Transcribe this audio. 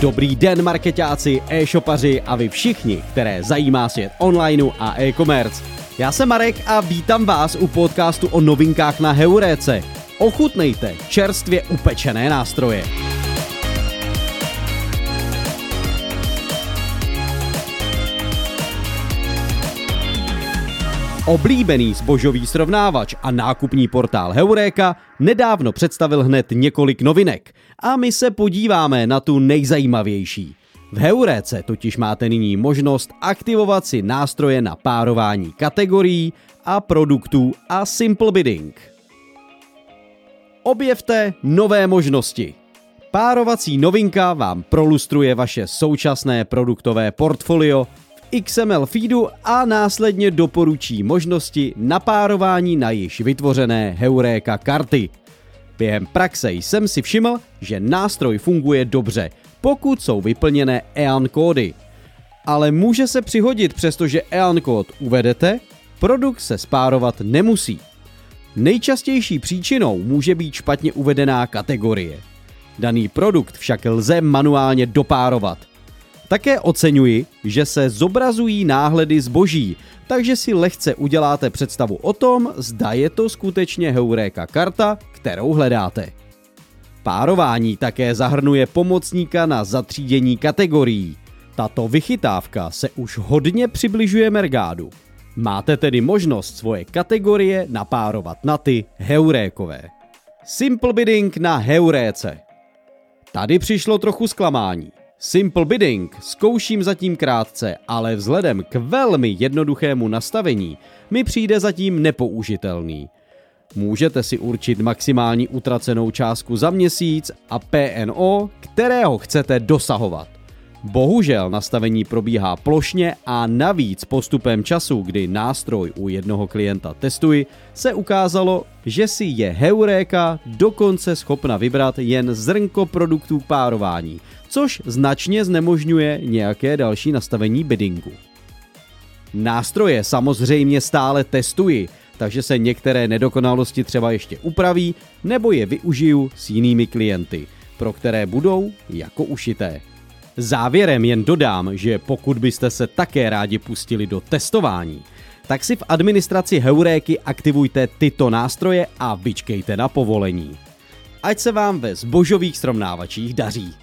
Dobrý den marketáci, e-shopaři a vy všichni, které zajímá svět onlineu a e-commerce. Já jsem Marek a vítám vás u podcastu o novinkách na Heuréce. Ochutnejte čerstvě upečené nástroje. Oblíbený zbožový srovnávač a nákupní portál Heuréka nedávno představil hned několik novinek a my se podíváme na tu nejzajímavější. V Heuréce totiž máte nyní možnost aktivovat si nástroje na párování kategorií a produktů a simple bidding. Objevte nové možnosti. Párovací novinka vám prolustruje vaše současné produktové portfolio XML feedu a následně doporučí možnosti napárování na již vytvořené Heuréka karty. Během praxe jsem si všiml, že nástroj funguje dobře, pokud jsou vyplněné EAN kódy. Ale může se přihodit, přestože EAN kód uvedete, produkt se spárovat nemusí. Nejčastější příčinou může být špatně uvedená kategorie. Daný produkt však lze manuálně dopárovat. Také oceňuji, že se zobrazují náhledy zboží, takže si lehce uděláte představu o tom, zda je to skutečně Heuréka karta, kterou hledáte. Párování také zahrnuje pomocníka na zatřídění kategorií. Tato vychytávka se už hodně přibližuje Mergádu. Máte tedy možnost svoje kategorie napárovat na ty heurékové. Simple bidding na heuréce. Tady přišlo trochu zklamání. Simple bidding zkouším zatím krátce, ale vzhledem k velmi jednoduchému nastavení mi přijde zatím nepoužitelný. Můžete si určit maximální utracenou částku za měsíc a PNO, kterého chcete dosahovat. Bohužel nastavení probíhá plošně a navíc postupem času, kdy nástroj u jednoho klienta testuji, se ukázalo, že si je Heuréka dokonce schopna vybrat jen zrnko produktů párování, což značně znemožňuje nějaké další nastavení biddingu. Nástroje samozřejmě stále testuji, takže se některé nedokonalosti třeba ještě upraví nebo je využiju s jinými klienty, pro které budou jako ušité. Závěrem jen dodám, že pokud byste se také rádi pustili do testování, tak si v administraci Heuréky aktivujte tyto nástroje a vyčkejte na povolení. Ať se vám ve zbožových srovnávačích daří.